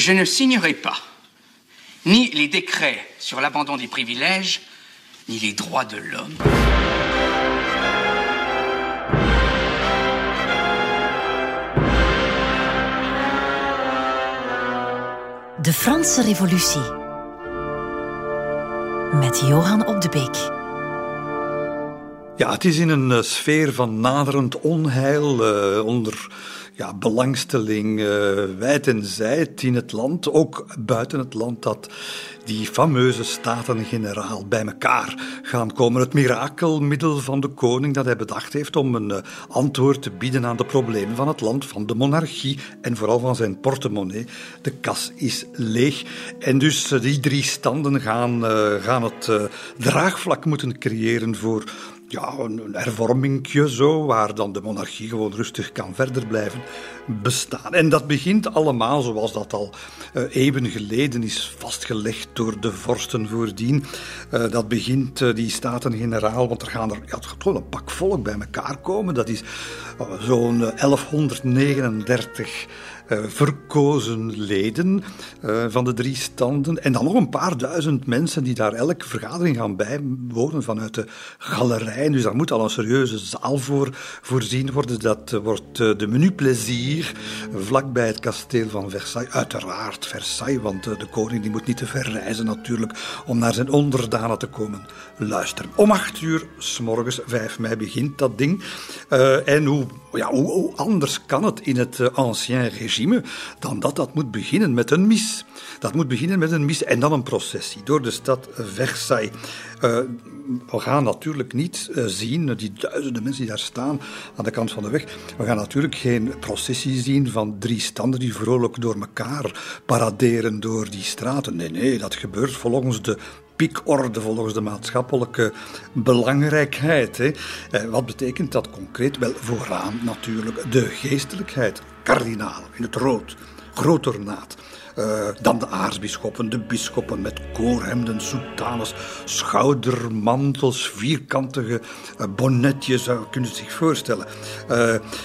Je ne signerai pas ni les décrets sur l'abandon des privilèges, ni les droits de l'homme. De Franse Revolutie met Johan op de Beek. Ja, het is in een uh, sfeer van naderend onheil, uh, onder ja, belangstelling uh, wijd en zijd in het land, ook buiten het land, dat die fameuze staten-generaal bij elkaar gaan komen. Het mirakelmiddel van de koning dat hij bedacht heeft om een antwoord te bieden aan de problemen van het land, van de monarchie en vooral van zijn portemonnee. De kas is leeg. En dus die drie standen gaan, gaan het draagvlak moeten creëren voor ja, een hervormingje zo, waar dan de monarchie gewoon rustig kan verder blijven bestaan. En dat begint allemaal zoals dat al uh, eeuwen geleden is vastgelegd door de vorsten voordien. Uh, dat begint uh, die staten-generaal, want er gaan er ja, gewoon een pak volk bij elkaar komen. Dat is zo'n 1139 uh, verkozen leden uh, van de drie standen. En dan nog een paar duizend mensen die daar elke vergadering gaan bijwonen vanuit de galerij. Dus daar moet al een serieuze zaal voor voorzien worden. Dat uh, wordt de menu plezier vlakbij het kasteel van Versailles. Uiteraard Versailles, want de koning die moet niet te ver reizen natuurlijk om naar zijn onderdanen te komen luisteren. Om acht uur s morgens, 5 mei, begint dat ding. en hoe, ja, hoe, anders kan het in het ancien regime dan dat dat moet beginnen met een mis. Dat moet beginnen met een mis en dan een processie door de stad Versailles. Uh, we gaan natuurlijk niet uh, zien, die duizenden mensen die daar staan aan de kant van de weg, we gaan natuurlijk geen processie zien van drie standen die vrolijk door elkaar paraderen door die straten. Nee, nee, dat gebeurt volgens de piekorde volgens de maatschappelijke belangrijkheid. Hè. Wat betekent dat concreet? Wel, vooraan natuurlijk de geestelijkheid, kardinalen in het rood, groot ornaat. Uh, dan de aartsbisschoppen, de bisschoppen met koorhemden, soutanes, schoudermantels, vierkantige uh, bonnetjes, uh, kunnen zich voorstellen.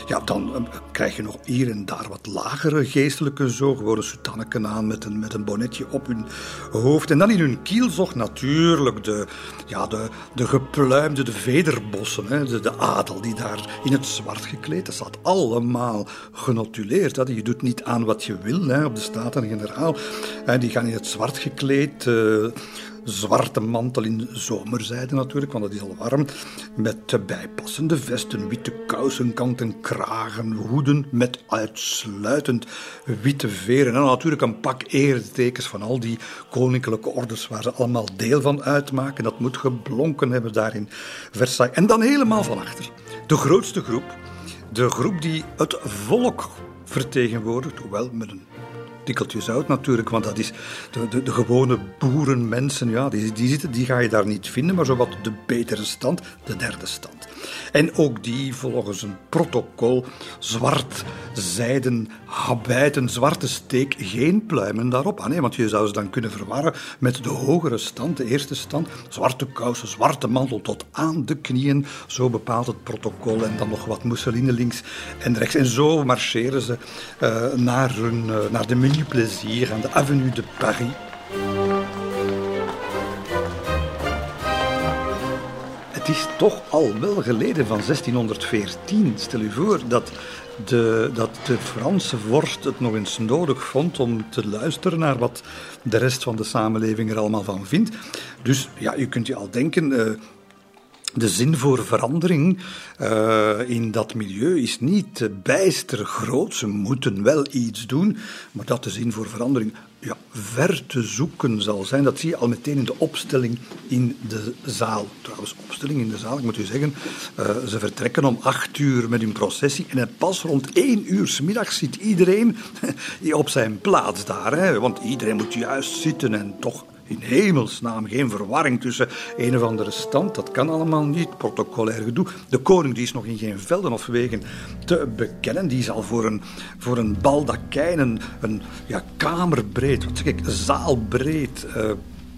ja, dan krijg je nog hier en daar wat lagere geestelijke zo, gewoon een soutanneken aan met een, met een bonnetje op hun hoofd. En dan in hun kielzog natuurlijk de, ja, de, de gepluimde, de vederbossen, hè, de, de adel die daar in het zwart gekleed, dat staat allemaal genotuleerd. Hè. Je doet niet aan wat je wil hè, op de Staten-Generaal. Die gaan in het zwart gekleed. Uh, zwarte mantel in zomerzijde natuurlijk, want dat is al warm. Met bijpassende vesten, witte kousen, kanten, kragen, hoeden met uitsluitend witte veren. En natuurlijk een pak eretekens van al die koninklijke orders waar ze allemaal deel van uitmaken. Dat moet geblonken hebben daar in Versailles. En dan helemaal van achter. De grootste groep, de groep die het volk vertegenwoordigt, hoewel met een tikkeltje zout natuurlijk, want dat is de, de, de gewone boerenmensen, ja, die, die, zitten, die ga je daar niet vinden, maar zowat de betere stand, de derde stand. En ook die volgens een protocol, zwart zijden habijten, zwarte steek, geen pluimen daarop. Ah nee, want je zou ze dan kunnen verwarren met de hogere stand, de eerste stand, zwarte kousen, zwarte mantel tot aan de knieën, zo bepaalt het protocol en dan nog wat mousseline links en rechts. En zo marcheren ze uh, naar, hun, uh, naar de Plaisir aan de Avenue de Paris. Het is toch al wel geleden van 1614. Stel u voor dat de, dat de Franse vorst het nog eens nodig vond om te luisteren naar wat de rest van de samenleving er allemaal van vindt. Dus ja, u kunt je al denken. Uh, de zin voor verandering uh, in dat milieu is niet bijster groot. Ze moeten wel iets doen, maar dat de zin voor verandering ja, ver te zoeken zal zijn. Dat zie je al meteen in de opstelling in de zaal. Trouwens, opstelling in de zaal, ik moet u zeggen, uh, ze vertrekken om acht uur met hun processie en pas rond één uur s middags zit iedereen op zijn plaats daar. Hè, want iedereen moet juist zitten en toch in hemelsnaam geen verwarring tussen een of andere stand. Dat kan allemaal niet. Protocolair gedoe. De koning die is nog in geen velden of wegen te bekennen. Die zal voor een, voor een baldakijn, een, een ja, kamerbreed, wat zeg ik, zaalbreed. Uh,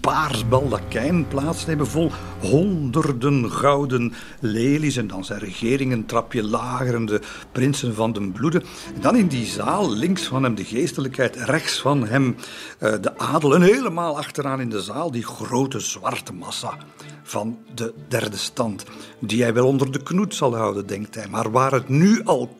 paars baldakijn plaatsnemen vol honderden gouden lelies. En dan zijn regeringen trapje lager en de prinsen van den bloede. En dan in die zaal, links van hem de geestelijkheid, rechts van hem uh, de adel. En helemaal achteraan in de zaal die grote zwarte massa van de derde stand. Die hij wel onder de knoet zal houden, denkt hij. Maar waar het nu al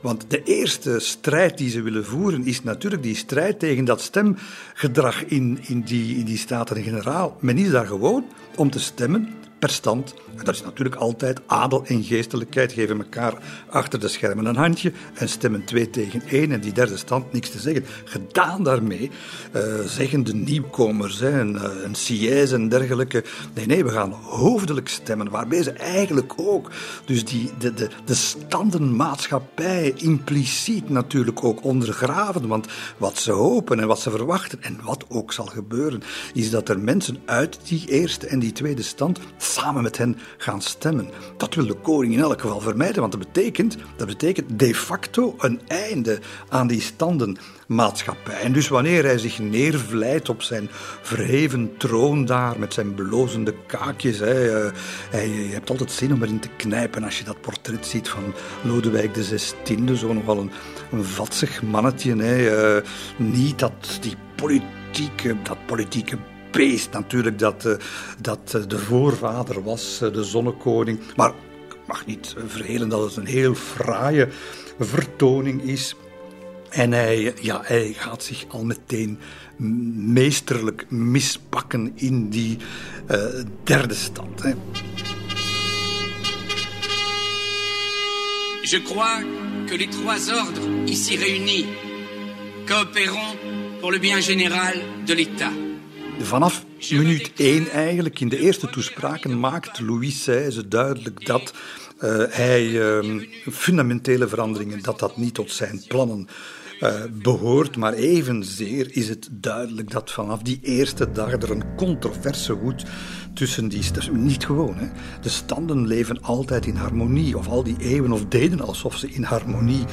Want de eerste strijd die ze willen voeren is natuurlijk die strijd tegen dat stemgedrag in, in die, in die Staten-Generaal. Men is daar gewoon om te stemmen stand. En dat is natuurlijk altijd adel en geestelijkheid geven elkaar achter de schermen een handje en stemmen twee tegen één en die derde stand niks te zeggen. Gedaan daarmee uh, zeggen de nieuwkomers, hè, een, eh, een Sies en dergelijke, nee, nee, we gaan hoofdelijk stemmen, waarbij ze eigenlijk ook, dus die, de, de, de standenmaatschappij impliciet natuurlijk ook ondergraven, want wat ze hopen en wat ze verwachten en wat ook zal gebeuren, is dat er mensen uit die eerste en die tweede stand samen met hen gaan stemmen. Dat wil de koning in elk geval vermijden, want dat betekent, dat betekent de facto een einde aan die standenmaatschappij. En dus wanneer hij zich neervlijt op zijn verheven troon daar met zijn blozende kaakjes, hè, hij, je hebt altijd zin om erin te knijpen als je dat portret ziet van Lodewijk XVI, zo nogal een, een vatsig mannetje. Hè, uh, niet dat die politieke, dat politieke beest natuurlijk dat, uh, dat uh, de voorvader was, uh, de zonnekoning. Maar ik mag niet verhelen dat het een heel fraaie vertoning is. En hij, ja, hij gaat zich al meteen meesterlijk mispakken in die derde stad. Hè. Je crois que les trois ordres ici réunis coopéreront pour le bien général de l'État. Vanaf minuut één eigenlijk, in de eerste toespraken, maakt Louis XVI duidelijk dat uh, hij uh, fundamentele veranderingen, dat dat niet tot zijn plannen uh, behoort. Maar evenzeer is het duidelijk dat vanaf die eerste dag er een controverse woedt tussen die... Dat is niet gewoon, hè. De standen leven altijd in harmonie. Of al die eeuwen of deden alsof ze in harmonie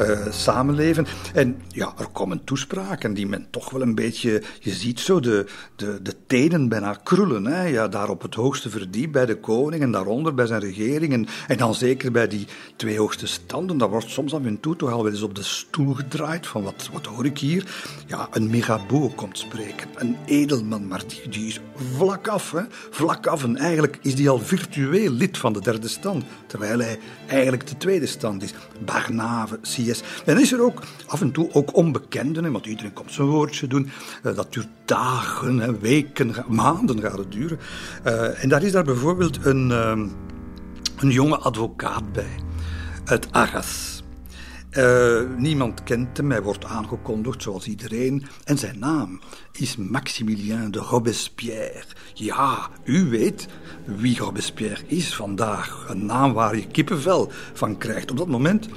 uh, samenleven. En ja, er komen toespraken die men toch wel een beetje... Je ziet zo de, de, de tenen bijna krullen. Hè. Ja, daar op het hoogste verdiep bij de koning en daaronder bij zijn regering. En, dan zeker bij die twee hoogste standen. Dat wordt soms af en toe toch al wel eens op de stoel gedraaid. Van wat, wat hoor ik hier? Ja, een Mirabeau komt spreken. Een edelman, maar die, die is vlak af, hè vlak af. En eigenlijk is hij al virtueel lid van de derde stand, terwijl hij eigenlijk de tweede stand is. Barnave, CS. En is er ook af en toe ook onbekenden, want iedereen komt zijn woordje doen. Eh, dat duurt dagen, weken, maanden gaat het duren. Eh, en daar is daar bijvoorbeeld een, ehm, een jonge advocaat bij, uit Arras. Uh, niemand kent hem, hij wordt aangekondigd zoals iedereen. En zijn naam is Maximilien de Robespierre. Ja, u weet wie Robespierre is vandaag. Een naam waar je kippenvel van krijgt. Op dat moment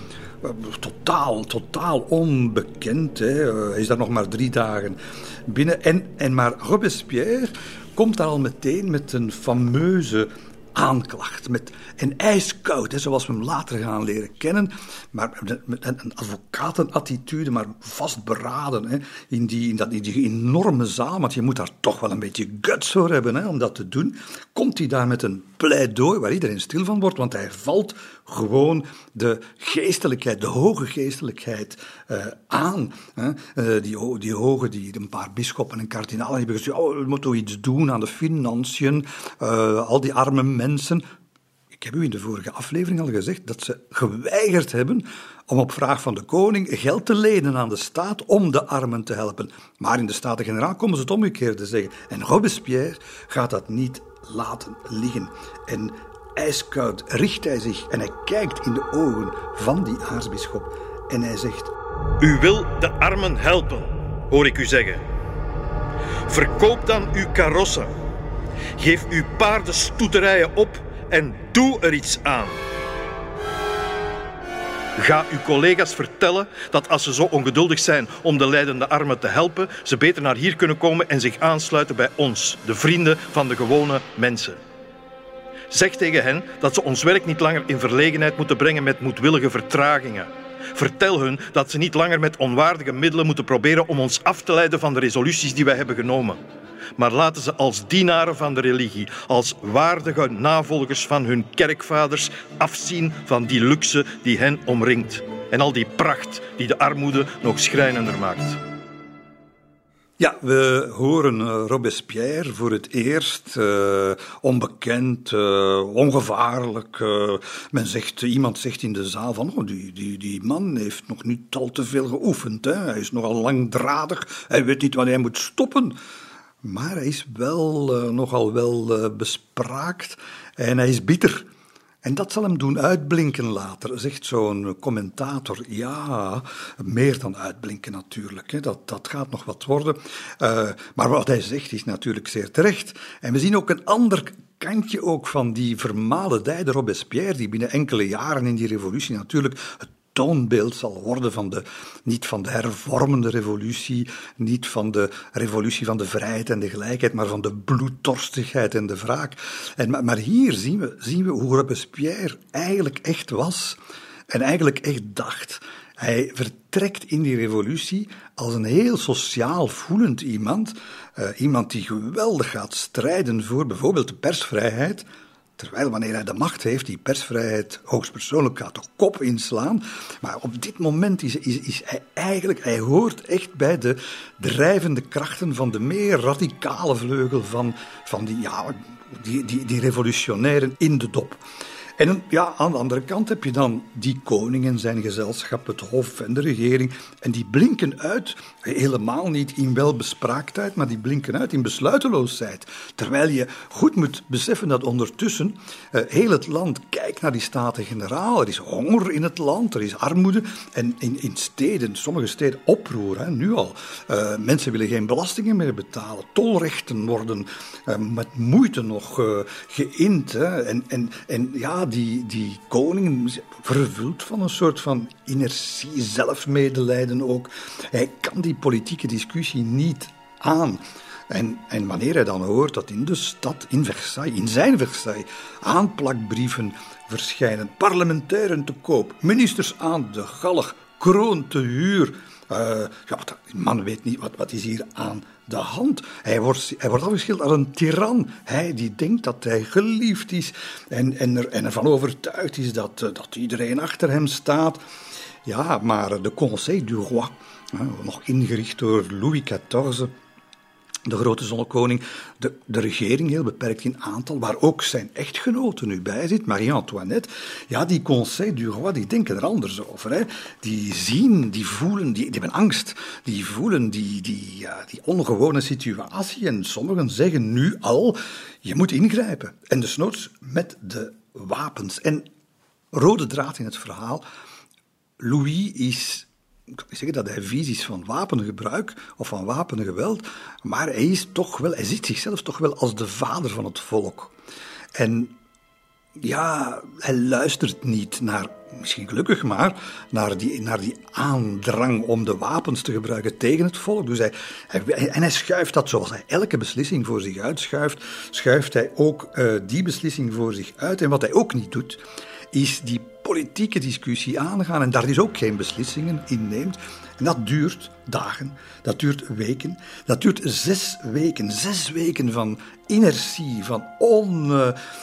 uh, totaal, totaal onbekend. Hè. Uh, hij is daar nog maar drie dagen binnen. En, en maar Robespierre komt daar al meteen met een fameuze aanklacht. Met, en ijskoud, hè, zoals we hem later gaan leren kennen. Maar met een advocatenattitude, maar vastberaden. Hè, in, die, in, dat, die enorme zaal, want je moet daar toch wel een beetje guts voor hebben hè, om dat te doen. Komt hij daar met een pleidooi waar iedereen stil van wordt, want hij valt gewoon de geestelijkheid, de hoge geestelijkheid uh, aan. Hè. Uh, die, die hoge, die een paar bisschoppen en kardinalen hebben gezegd, oh, we moeten iets doen aan de financiën, uh, al die arme Ik heb u in de vorige aflevering al gezegd dat ze geweigerd hebben om op vraag van de koning geld te lenen aan de staat om de armen te helpen. Maar in de Staten-Generaal komen ze het omgekeerde zeggen. En Robespierre gaat dat niet laten liggen. En ijskoud richt hij zich en hij kijkt in de ogen van die aartsbisschop en hij zegt: U wil de armen helpen, hoor ik u zeggen. Verkoop dan uw karossen. Geef uw paardenstoeterijen op en doe er iets aan. Ga uw collega's vertellen dat als ze zo ongeduldig zijn om de leidende armen te helpen, ze beter naar hier kunnen komen en zich aansluiten bij ons, de vrienden van de gewone mensen. Zeg tegen hen dat ze ons werk niet langer in verlegenheid moeten brengen met moedwillige vertragingen. Vertel hun dat ze niet langer met onwaardige middelen moeten proberen om ons af te leiden van de resoluties die wij hebben genomen. Maar laten ze als dienaren van de religie, als waardige navolgers van hun kerkvaders, afzien van die luxe die hen omringt en al die pracht die de armoede nog schrijnender maakt. Ja, we horen uh, Robespierre voor het eerst, uh, onbekend, uh, ongevaarlijk. men zegt, iemand zegt in de zaal van, oh, die, die, die man heeft nog niet al te veel geoefend. Hè? Hij is nogal langdradig, hij weet niet wanneer hij moet stoppen. Maar hij is wel nogal wel bespraakt en hij is bitter. En dat zal hem doen uitblinken later, zegt zo'n commentator. Ja, meer dan uitblinken natuurlijk. Hè. Dat, dat gaat nog wat worden. Uh, maar wat hij zegt is natuurlijk zeer terecht. En we zien ook een ander kantje ook van die vermalendijde Robespierre, die binnen enkele jaren in die revolutie natuurlijk het toonbeeld zal worden van de, niet van de hervormende revolutie, niet van de revolutie van de vrijheid en de gelijkheid, maar van de bloeddorstigheid en de wraak. En, maar hier zien we, zien we hoe Robespierre eigenlijk echt was en eigenlijk echt dacht. Hij vertrekt in die revolutie als een heel sociaal voelend iemand, uh, iemand die geweldig gaat strijden voor bijvoorbeeld de persvrijheid, Terwijl wanneer hij de macht heeft, die persvrijheid hoogstpersoonlijk gaat de kop inslaan. Maar op dit moment is, is, is hij eigenlijk, hij hoort echt bij de drijvende krachten van de meer radicale vleugel van, van die, ja, die, die, die revolutionairen in de dop. En ja, aan de andere kant heb je dan die koning en zijn gezelschap, het hof en de regering. En die blinken uit, helemaal niet in welbespraaktheid, maar die blinken uit in besluiteloosheid. Terwijl je goed moet beseffen dat ondertussen uh, heel het land kijkt naar die Staten-Generaal. Er is honger in het land, er is armoede. En in, in steden, sommige steden, oproer, nu al. Uh, mensen willen geen belastingen meer betalen. Tolrechten worden uh, met moeite nog geïnd. Hè. En, en, en ja, die, die koning vervuld van een soort van inertie, zelfmedelijden ook. Hij kan die politieke discussie niet aan. En, en, wanneer hij dan hoort dat in de stad, in Versailles, in zijn Versailles, aanplakbrieven verschijnen, parlementairen te koop, ministers aan de galg, kroon te huur. Uh, ja, die man weet niet wat, wat is hier aan de hand. Hij wordt, hij wordt afgeschilderd als een tiran. Hij die denkt dat hij geliefd is en, en, er, en ervan overtuigd is dat, eh, dat iedereen achter hem staat. Ja, maar de Conseil du Roi, nog ingericht door Louis XIV, de grote zonnekoning, de, de regering heel beperkt in aantal, waar ook zijn echtgenote nu bij zit, Marie-Antoinette. Ja, die Conseil du Roi, die denken er anders over. Hè. Die zien, die voelen, die, die hebben angst. Die voelen die, die, die ongewone situatie. En sommigen zeggen nu al, je moet ingrijpen. En desnoods met de wapens. En rode draad in het verhaal, Louis is ik niet zeggen dat hij visies van wapengebruik of van wapengeweld, maar hij is toch wel, hij ziet zichzelf toch wel als de vader van het volk. En ja, hij luistert niet naar, misschien gelukkig maar, naar die, naar die aandrang om de wapens te gebruiken tegen het volk. Dus hij, en hij schuift dat zoals hij elke beslissing voor zich uitschuift, schuift hij ook uh, die beslissing voor zich uit. En wat hij ook niet doet, is die politieke discussie aangaan en daar is ook geen beslissingen in neemt. En dat duurt dagen, dat duurt weken, dat duurt zes weken. Zes weken van inertie, van on,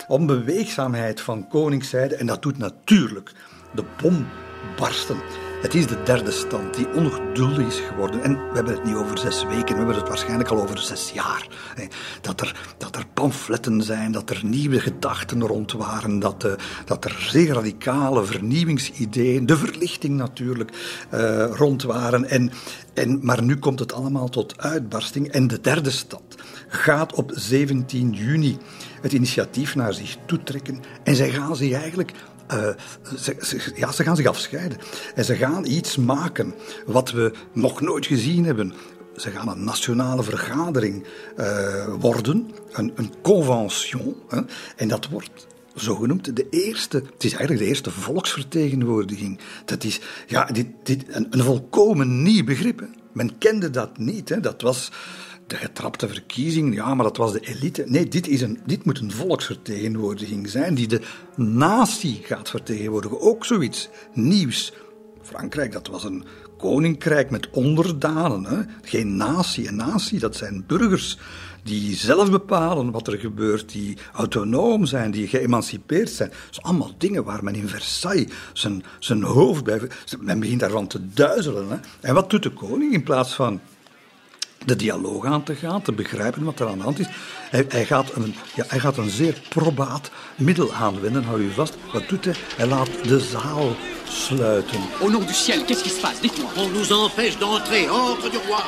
onbeweegzaamheid van koningszijde. En dat doet natuurlijk de bom barsten. Het is de derde stand die ongeduldig is geworden. En we hebben het niet over zes weken, we hebben het waarschijnlijk al over zes jaar. Dat er, dat er pamfletten zijn, dat er nieuwe gedachten rond waren, dat, uh, dat er zeer radicale vernieuwingsideeën, de verlichting natuurlijk, uh, rond waren. En, en, maar nu komt het allemaal tot uitbarsting. En de derde stad gaat op 17 juni het initiatief naar zich toetrekken. En zij gaan zich eigenlijk uh, ze, ja, ze gaan zich afscheiden. En ze gaan iets maken wat we nog nooit gezien hebben. Ze gaan een nationale vergadering uh, worden, een, een convention. Hè, en dat wordt zogenoemd de eerste, het is eigenlijk de eerste volksvertegenwoordiging. Dat is ja, dit, dit, een, volkomen nieuw begrip. Men kende dat niet. Hè. Dat was de getrapte verkiezing, ja, maar dat was de elite. Nee, dit, is een, dit moet een volksvertegenwoordiging zijn die de natie gaat vertegenwoordigen. Ook zoiets nieuws. Frankrijk, dat was een koninkrijk met onderdanen. Hè? Geen natie. Een natie, dat zijn burgers die zelf bepalen wat er gebeurt, die autonoom zijn, die geëmancipeerd zijn. Dat zijn allemaal dingen waar men in Versailles zijn, zijn hoofd bij... Men begint daarvan te duizelen. Hè? En wat doet de koning in plaats van de dialoog aan te gaan, te begrijpen wat er aan de hand is. Hij, hij, gaat, een, ja, hij gaat een zeer probaat middel aanwenden, hou u vast. Wat doet hij? Hij laat de zaal sluiten. Au nom du ciel, qu'est-ce qui se passe Dites-moi. On nous empêche d'entrer, ordre du roi.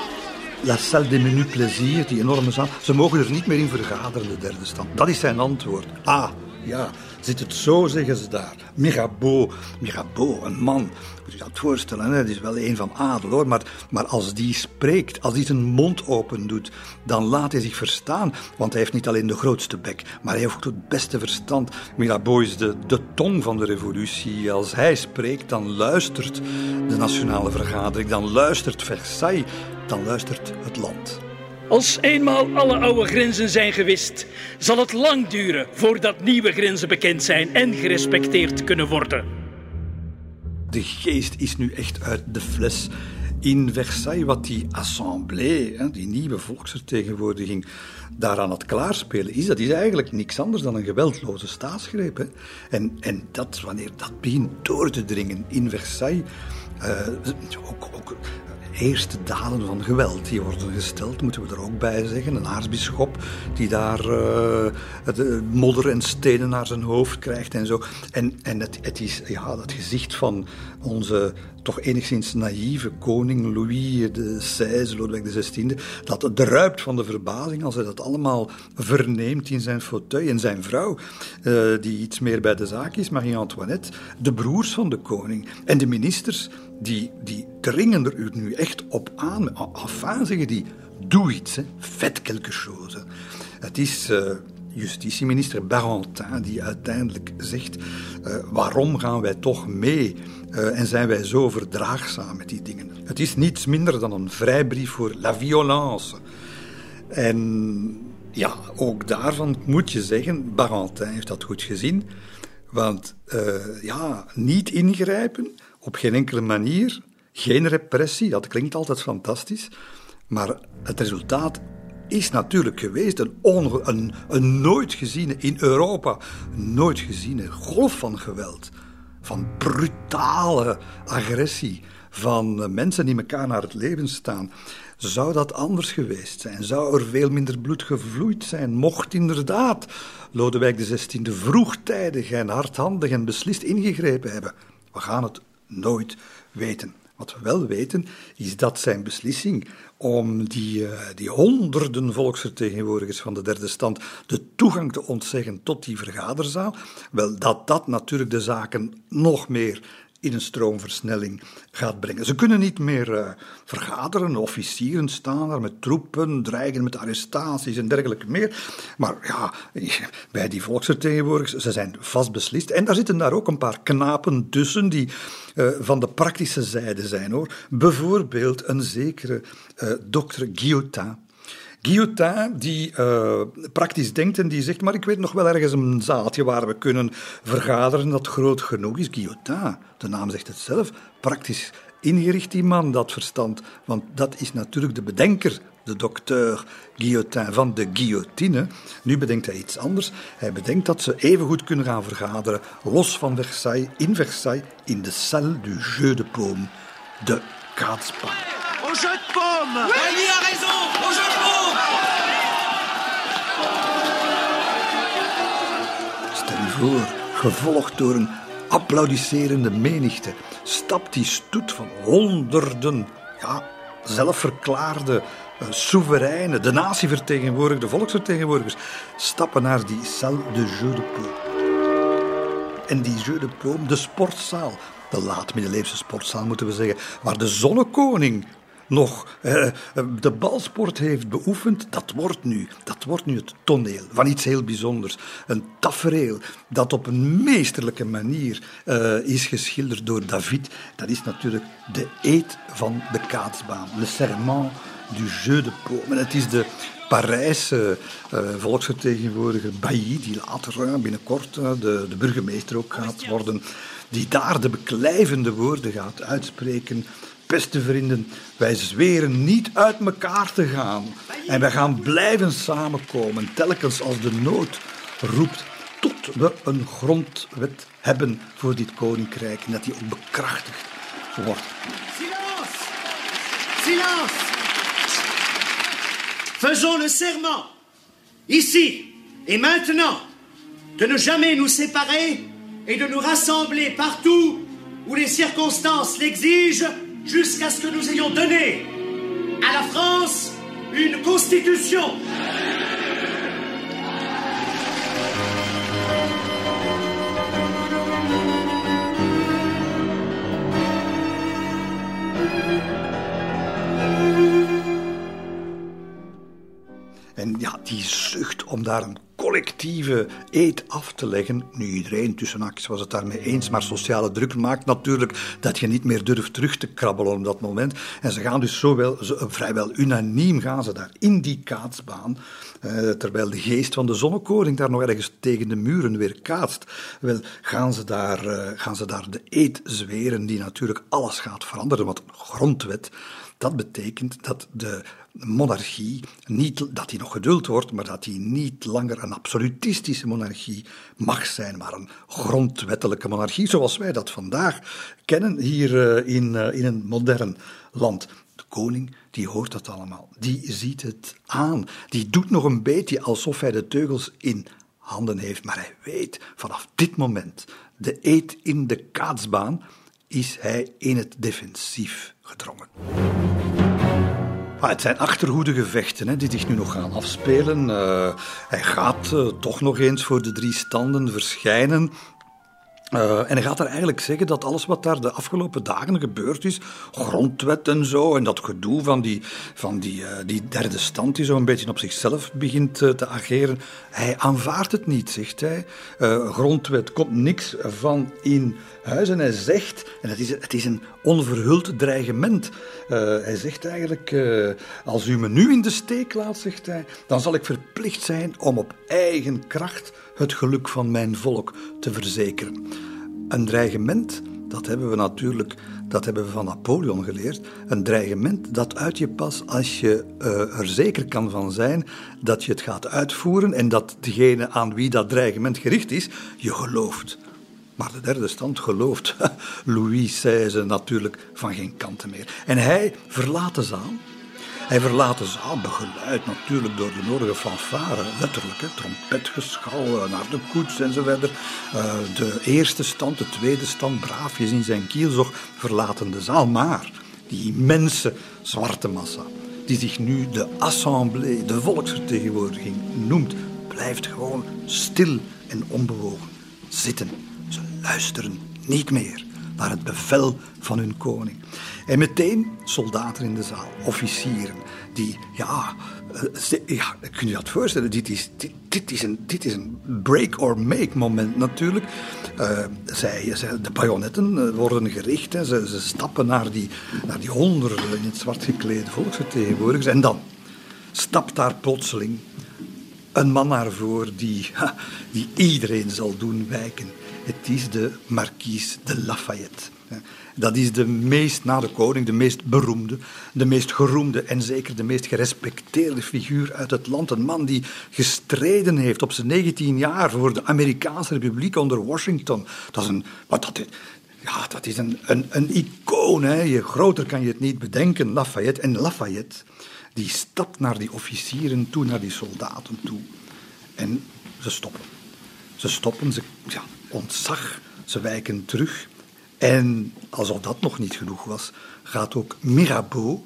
La salle des menus plaisir, die enorme zaal. Ze mogen er niet meer in vergaderen, de derde stand. Dat is zijn antwoord. Ah, ja, zit het zo, zeggen ze daar. Mirabeau, Mirabeau, een man. Moet je dat voorstellen, hè? het is wel een van adel hoor. Maar, maar als die spreekt, als hij zijn mond open doet, dan laat hij zich verstaan. Want hij heeft niet alleen de grootste bek, maar hij heeft ook het beste verstand. Mirabeau is de, de tong van de revolutie. Als hij spreekt, dan luistert de nationale vergadering, dan luistert Versailles, dan luistert het land. Als eenmaal alle oude grenzen zijn gewist, zal het lang duren voordat nieuwe grenzen bekend zijn en gerespecteerd kunnen worden. De geest is nu echt uit de fles. In Versailles, wat die assemblée, die nieuwe volksvertegenwoordiging, daaraan het klaarspelen is, dat is eigenlijk niks anders dan een geweldloze staatsgreep. En, en dat, wanneer dat begint door te dringen in Versailles, uh, ook, ook eerste daden van geweld die worden gesteld, moeten we er ook bij zeggen. Een aartsbisschop die daar uh, het, modder en stenen naar zijn hoofd krijgt en zo. En, en het, het is ja, dat gezicht van onze toch enigszins naïeve koning Louis XVI, Lodewijk XVI, dat druipt van de verbazing als hij dat allemaal verneemt in zijn fauteuil. En zijn vrouw, uh, die iets meer bij de zaak is, Marie-Antoinette, de broers van de koning en de ministers, die, die dringen er nu echt op aan. Enfin, zeggen die, doe iets, hè. faites quelque chose. Het is... Uh, justitieminister Barentin die uiteindelijk zegt: uh, waarom gaan wij toch mee uh, en zijn wij zo verdraagzaam met die dingen? Het is niets minder dan een vrijbrief voor la violence. En ja, ook daarvan moet je zeggen: Barentin heeft dat goed gezien. Want uh, ja, niet ingrijpen op geen enkele manier, geen repressie, dat klinkt altijd fantastisch. Maar het resultaat is natuurlijk geweest een, een, een nooit geziene, in Europa, nooit geziene golf van geweld. Van brutale agressie, van eh, mensen die elkaar naar het leven staan. Zou dat anders geweest zijn? Zou er veel minder bloed gevloeid zijn? Mocht inderdaad Lodewijk XVI vroegtijdig en hardhandig en beslist ingegrepen hebben? We gaan het nooit weten. Wat we wel weten, is dat zijn beslissing om die, uh, die honderden volksvertegenwoordigers van de derde stand de toegang te ontzeggen tot die vergaderzaal, wel dat dat natuurlijk de zaken nog meer in een stroomversnelling gaat brengen. Ze kunnen niet meer uh, vergaderen, officieren staan daar met troepen, dreigen met arrestaties en dergelijke meer. Maar ja, bij die volksvertegenwoordigers, ze zijn vast beslist. En daar zitten daar ook een paar knapen tussen die uh, van de praktische zijde zijn hoor. Bijvoorbeeld een zekere uh, dokter Guillotin. Guillotin, die uh, praktisch denkt en die zegt, maar ik weet nog wel ergens een zaaltje waar we kunnen vergaderen dat groot genoeg is. Guillotin, de naam zegt het zelf, praktisch ingericht die man, dat verstand. Want dat is natuurlijk de bedenker, de dokter Guillotin van de guillotine. Nu bedenkt hij iets anders. Hij bedenkt dat ze even goed kunnen gaan vergaderen, los van Versailles, in Versailles, in de salle du jeu de paume, de kaatsbaan. Au jeu de paume Oui, il gevolgd door een applaudisserende menigte, stapt die stoet van honderden, ja, zelfverklaarde uh, soevereinen, de natievertegenwoordigers, de volksvertegenwoordigers, stappen naar die salle de jeu de paume. En die jeu de paume, de sportzaal, de laat-middeleeuwse sportzaal moeten we zeggen, waar de zonnekoning nog eh, de balsport heeft beoefend, dat wordt nu, dat wordt nu het toneel van iets heel bijzonders. Een tafereel dat op een meesterlijke manier uh, is geschilderd door David. Dat is natuurlijk de eet van de kaatsbaan, le serment du jeu de paume. Het is de Parijse uh, volksvertegenwoordiger Bailly, die later binnenkort de, de burgemeester ook gaat worden, die daar de beklijvende woorden gaat uitspreken Beste vrienden, wij zweren niet uit elkaar te gaan. En wij gaan blijven samenkomen, telkens als de nood roept, tot we een grondwet hebben voor dit koninkrijk en dat die ook bekrachtigd wordt. Silence Silence Faisons le serment, ici et maintenant, de ne jamais nous séparer et de nous rassembler partout où les circonstances l'exigent jusqu'à ce que nous ayons donné à la France une constitution. En ja, die zucht om daar een collectieve eet af te leggen. Nu, iedereen tussen was het daarmee eens, maar sociale druk maakt natuurlijk dat je niet meer durft terug te krabbelen op dat moment. En ze gaan dus zo wel, zo, vrijwel unaniem gaan ze daar in die kaatsbaan, eh, terwijl de geest van de zonnekoring daar nog ergens tegen de muren weer kaatst. Wel, gaan ze daar, eh, gaan ze daar de eed zweren die natuurlijk alles gaat veranderen, want een grondwet dat betekent dat de monarchie niet, dat die nog geduld wordt, maar dat die niet langer een absolutistische monarchie mag zijn, maar een grondwettelijke monarchie, zoals wij dat vandaag kennen hier eh, in, eh, in een modern land. De koning, die hoort dat allemaal. Die ziet het aan. Die doet nog een beetje alsof hij de teugels in handen heeft, maar hij weet vanaf dit moment, de eet in de kaatsbaan, is hij in het defensief gedrongen. Het zijn achterhoedegevechten hè, die zich nu nog gaan afspelen. Uh, hij gaat uh, toch nog eens voor de drie standen verschijnen. Uh, en hij gaat er eigenlijk zeggen dat alles wat daar de afgelopen dagen gebeurd is, grondwet en zo, en dat gedoe van die, van die, uh, die derde stand die zo een beetje op zichzelf begint uh, te ageren, hij aanvaardt het niet, zegt hij. grondwet komt niks van in huis en hij zegt, en het is, het is een onverhuld dreigement, hij zegt eigenlijk, als u me nu in de steek laat, zegt hij, dan zal ik verplicht zijn om op eigen kracht het geluk van mijn volk te verzekeren. Een dreigement, dat hebben we natuurlijk dat hebben we van Napoleon geleerd. Een dreigement, dat uit je pas als je uh, er zeker kan van zijn dat je het gaat uitvoeren en dat degene aan wie dat dreigement gericht is, je gelooft. Maar de derde stand gelooft Louis XVI natuurlijk van geen kanten meer. En hij verlaat de zaal hij verlaat de zaal, begeleid natuurlijk door de nodige fanfare, letterlijk, hè, trompetgeschal naar de koets enzovoort. Uh, de eerste stand, de tweede stand, braafjes in zijn kielzog, verlaten de zaal. Maar die immense zwarte massa, die zich nu de assemblée, de volksvertegenwoordiging noemt, blijft gewoon stil en onbewogen zitten. Ze luisteren niet meer naar het bevel van hun koning. En meteen soldaten in de zaal, officieren, die, ja, uh, ja kun je dat voorstellen? Dit is, dit, is, een, dit is een break-or-make moment natuurlijk. Uh, zij, de bajonetten eh, worden gericht, hè. Ze, ze stappen naar die, naar die honderden in het zwart geklede volksvertegenwoordigers. En dan stapt daar plotseling een man naar voren die, die iedereen zal doen wijken. Het is de marquise de Lafayette. Dat is de meest, na de koning, de meest beroemde, de meest geroemde en zeker de meest gerespecteerde figuur uit het land. Een man die gestreden heeft op zijn 19 jaar voor de Amerikaanse Republiek onder Washington. Dat is een, wat dat, ja, dat is een, een, een icoon. Hè. Je, groter kan je het niet bedenken, Lafayette. En Lafayette, die stapt naar die officieren toe, naar die soldaten toe. En ze stoppen. Ze stoppen, ze ja, ontzag, ze wijken terug. En alsof dat nog niet genoeg was, gaat ook Mirabeau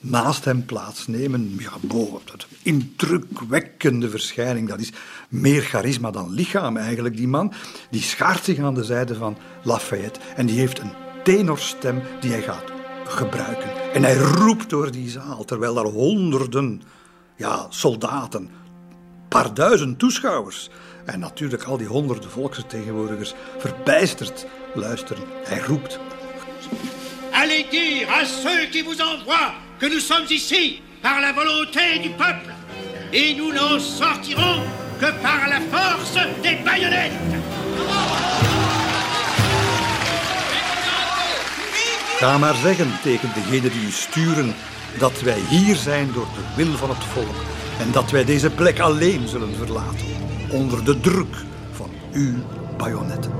naast hem plaatsnemen. Mirabeau, dat indrukwekkende verschijning, dat is meer charisma dan lichaam eigenlijk, die man. Die schaart zich aan de zijde van Lafayette en die heeft een tenorstem die hij gaat gebruiken. En hij roept door die zaal, terwijl daar honderden ja, soldaten, paar duizend toeschouwers en natuurlijk al die honderden volksvertegenwoordigers verbijsterd luisteren. Hij roept. Allez dire à ceux qui vous envoient que nous sommes ici par la volonté du peuple. Et nous n'en sortirons que par la force des baïonnettes. Ga maar zeggen tegen degenen die u sturen dat wij hier zijn door de wil van het volk en dat wij deze plek alleen zullen verlaten onder de druk van uw bajonetten.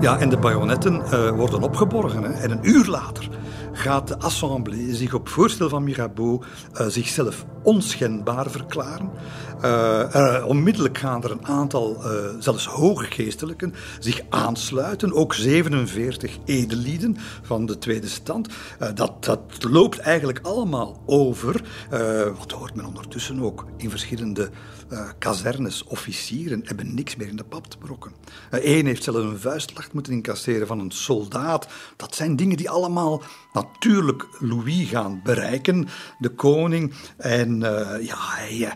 Ja, en de bajonetten uh, worden opgeborgen. En een uur later gaat de Assemblée zich op voorstel van Mirabeau uh, zichzelf onschendbaar verklaren. Uh, onmiddellijk gaan er een aantal, zelfs hoge geestelijken, zich aansluiten. Ook 47 edellieden van de tweede stand. dat, dat loopt eigenlijk allemaal over. wat hoort men ondertussen ook in verschillende kazernes. Officieren hebben niks meer in de pap te brokken. Eén heeft zelfs een vuistlacht moeten incasseren van een soldaat. Dat zijn dingen die allemaal natuurlijk Louis gaan bereiken, de koning. En uh, ja, hij,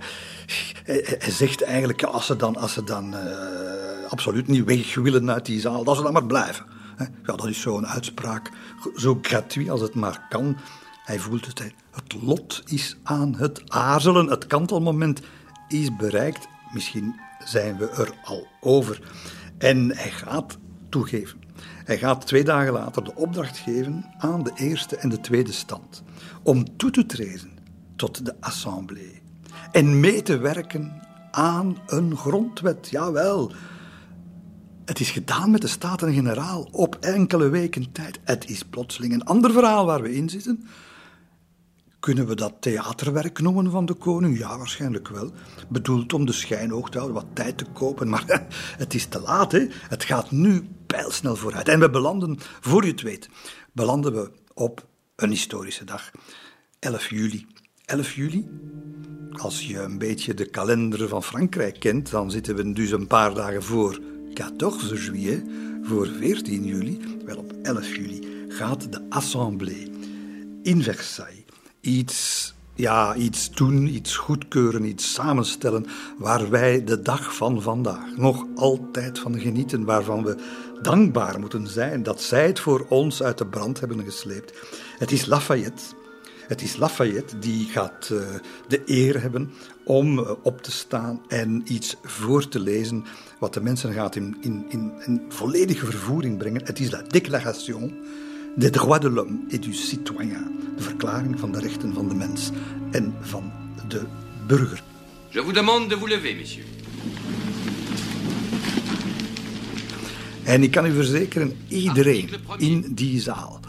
zegt eigenlijk, als ze dan, als ze dan uh, absoluut niet weg willen uit die zaal, dat ze dan maar blijven. Ja, dat is zo'n uitspraak, zo gratuit als het maar kan. Hij voelt het, het lot is aan het aarzelen, het kantelmoment is bereikt. Misschien zijn we er al over. En hij gaat toegeven. Hij gaat twee dagen later de opdracht geven aan de eerste en de tweede stand om toe te treden tot de Assemblée en mee te werken aan een grondwet. Jawel, het is gedaan met de Staten-Generaal op enkele weken tijd. Het is plotseling een ander verhaal waar we in zitten. Kunnen we dat theaterwerk noemen van de koning? Ja, waarschijnlijk wel. Bedoeld om de schijn hoog te houden, wat tijd te kopen. Maar het is te laat, hè? Het gaat nu pijlsnel vooruit. En we belanden, voor je het weet, belanden we op een historische dag. 11 juli. 11 juli? Als je een beetje de kalender van Frankrijk kent, dan zitten we dus een paar dagen voor 14 juillet, voor 14 juli. Wel, op 11 juli gaat de Assemblée in Versailles iets, ja, iets doen, iets goedkeuren, iets samenstellen waar wij de dag van vandaag nog altijd van genieten, waarvan we dankbaar moeten zijn dat zij het voor ons uit de brand hebben gesleept. Het is Lafayette. Het is Lafayette die gaat uh, de eer hebben om uh, op te staan en iets voor te lezen wat de mensen gaat in, in, in, in volledige vervoering brengen. Het is la Déclaration des droits de l'homme et du citoyen, de verklaring van de rechten van de mens en van de burger. Je vous demande de vous lever, messieurs. En ik kan u verzekeren, iedereen in die zaal,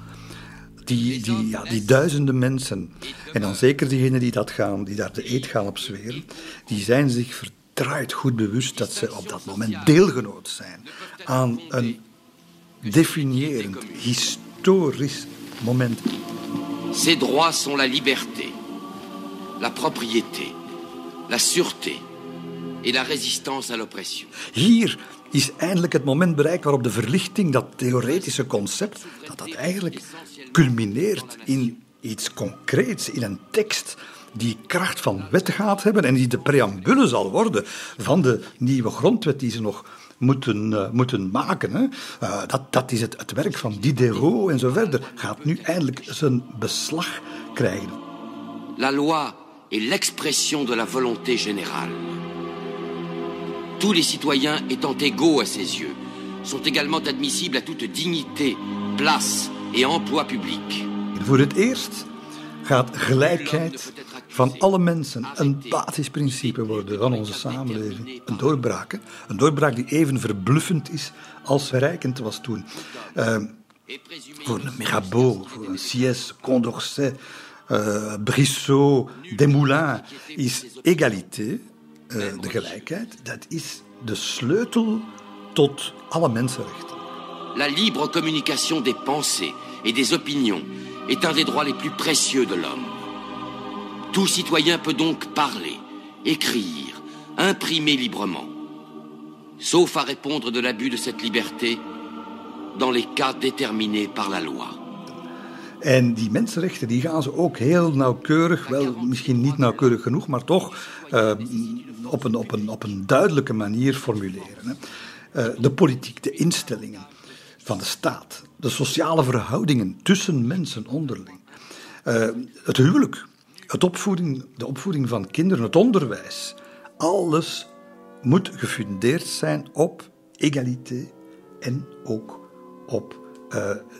die, die, ja, die duizenden mensen, en dan zeker diegenen die, dat gaan, die daar de eet gaan op zweren, die zijn zich verdraaid goed bewust dat ze op dat moment deelgenoot zijn aan een definiërend, historisch moment. Ces droits sont la liberté, la propriété, la sûreté et la résistance à l'oppression. Hier is eindelijk het moment bereikt waarop de verlichting, dat theoretische concept, dat dat eigenlijk culmineert in iets concreets, in een tekst die kracht van wet gaat hebben en die de preambule zal worden van de nieuwe grondwet die ze nog moeten, uh, moeten maken. Hè. Uh, dat, dat is het, het werk van Diderot en zo verder. Gaat nu eindelijk zijn beslag krijgen. La loi est l'expression de la volonté générale. Tous les citoyens étant égaux à ses yeux sont également admissibles à toute dignité, place et emploi public. Voor het eerst gaat gelijkheid van alle mensen een basisprincipe worden van onze samenleving. Een doorbraak. Een doorbraak die even verbluffend is als verrijkend was toen. Uh, voor Mirabeau, voor een Condorcet, uh, Brissot, Desmoulins is egalité, uh, de gelijkheid, dat is de sleutel tot alle mensenrechten. La libre communication des pensées et des opinions est un des droits les plus précieux de l'homme. Tout citoyen peut donc parler, écrire, imprimer librement, sauf à répondre de l'abus de cette liberté dans les cas déterminés par la loi. En die mensenrechten die gaan ze ook heel nauwkeurig, wel misschien niet nauwkeurig genoeg, maar toch uh, op, een, op, een, op een duidelijke manier formuleren. Hè. Uh, de politiek, de instellingen van de staat, de sociale verhoudingen tussen mensen onderling, uh, het huwelijk, het opvoeding, de opvoeding van kinderen, het onderwijs, alles moet gefundeerd zijn op egalité en ook op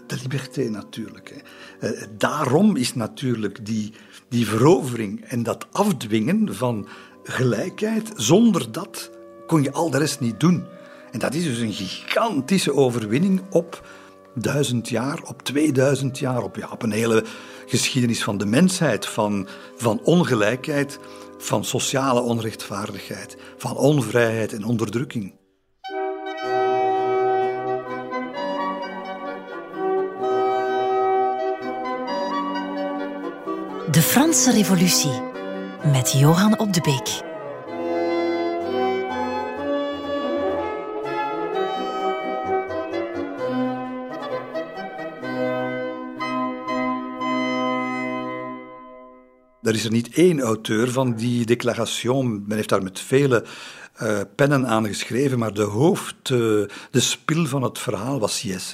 de liberté natuurlijk. Hè. daarom is natuurlijk die, die verovering en dat afdwingen van gelijkheid, zonder dat kon je al de rest niet doen. En dat is dus een gigantische overwinning op duizend jaar, op 2000 jaar, op, ja, op een hele geschiedenis van de mensheid, van, van ongelijkheid, van sociale onrechtvaardigheid, van onvrijheid en onderdrukking. De Franse Revolutie met Johan op de Beek. Er is er niet één auteur van die declaration. Men heeft daar met vele uh, pennen aan geschreven, maar de hoofd, uh, de spil van het verhaal was Sies.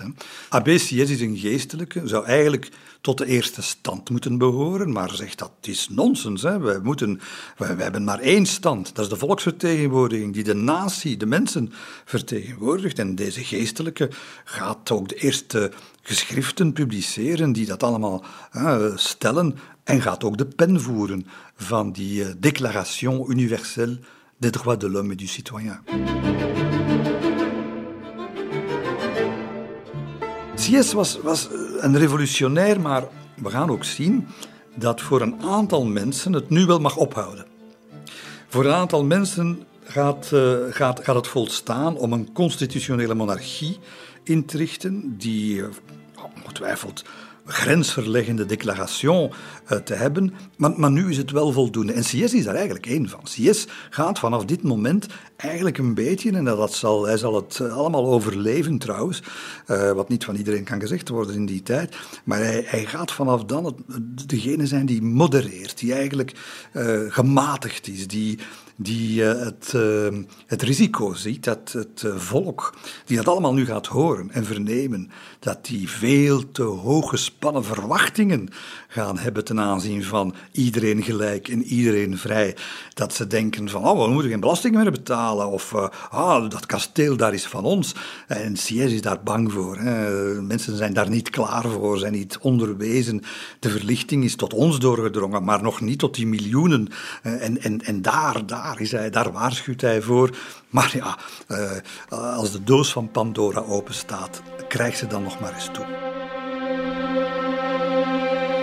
Abbé Sies is een geestelijke, zou eigenlijk tot de eerste stand moeten behoren, maar zegt dat is nonsens. Hè. Wij, moeten, wij, hebben maar één stand, dat is de volksvertegenwoordiging die de natie, de mensen vertegenwoordigt. En deze geestelijke gaat ook de eerste geschriften publiceren die dat allemaal uh, stellen en gaat ook de pen voeren van die uh, Déclaration universelle des droits de l'homme et du citoyen. Sies was, was een revolutionair, maar we gaan ook zien dat voor een aantal mensen het nu wel mag ophouden. Voor een aantal mensen gaat, uh, gaat, gaat het volstaan om een constitutionele monarchie in te richten die uh, ongetwijfeld grensverleggende declaration uh, te hebben. Maar, maar, nu is het wel voldoende. En CS is daar eigenlijk één van. CS gaat vanaf dit moment eigenlijk een beetje, en dat zal, hij zal het eh, allemaal overleven trouwens, uh, wat niet van iedereen kan gezegd worden in die tijd, maar hij, hij gaat vanaf dan het, degene zijn die modereert, die eigenlijk gematigd is, die die het, het risico ziet dat het volk, die dat allemaal nu gaat horen en vernemen, dat die veel te hoge spannen verwachtingen gaan hebben ten aanzien van iedereen gelijk en iedereen vrij. Dat ze denken van, oh, we moeten geen belasting meer betalen, of ah, dat kasteel daar is van ons. En Sies is daar bang voor. Hè. Mensen zijn daar niet klaar voor, zijn niet onderwezen. De verlichting is tot ons doorgedrongen, maar nog niet tot die miljoenen. En, en, en daar, daar is hij, daar waarschuwt hij voor. Maar ja, uh, als de doos van Pandora open staat, krijgt ze dan nog maar eens toe.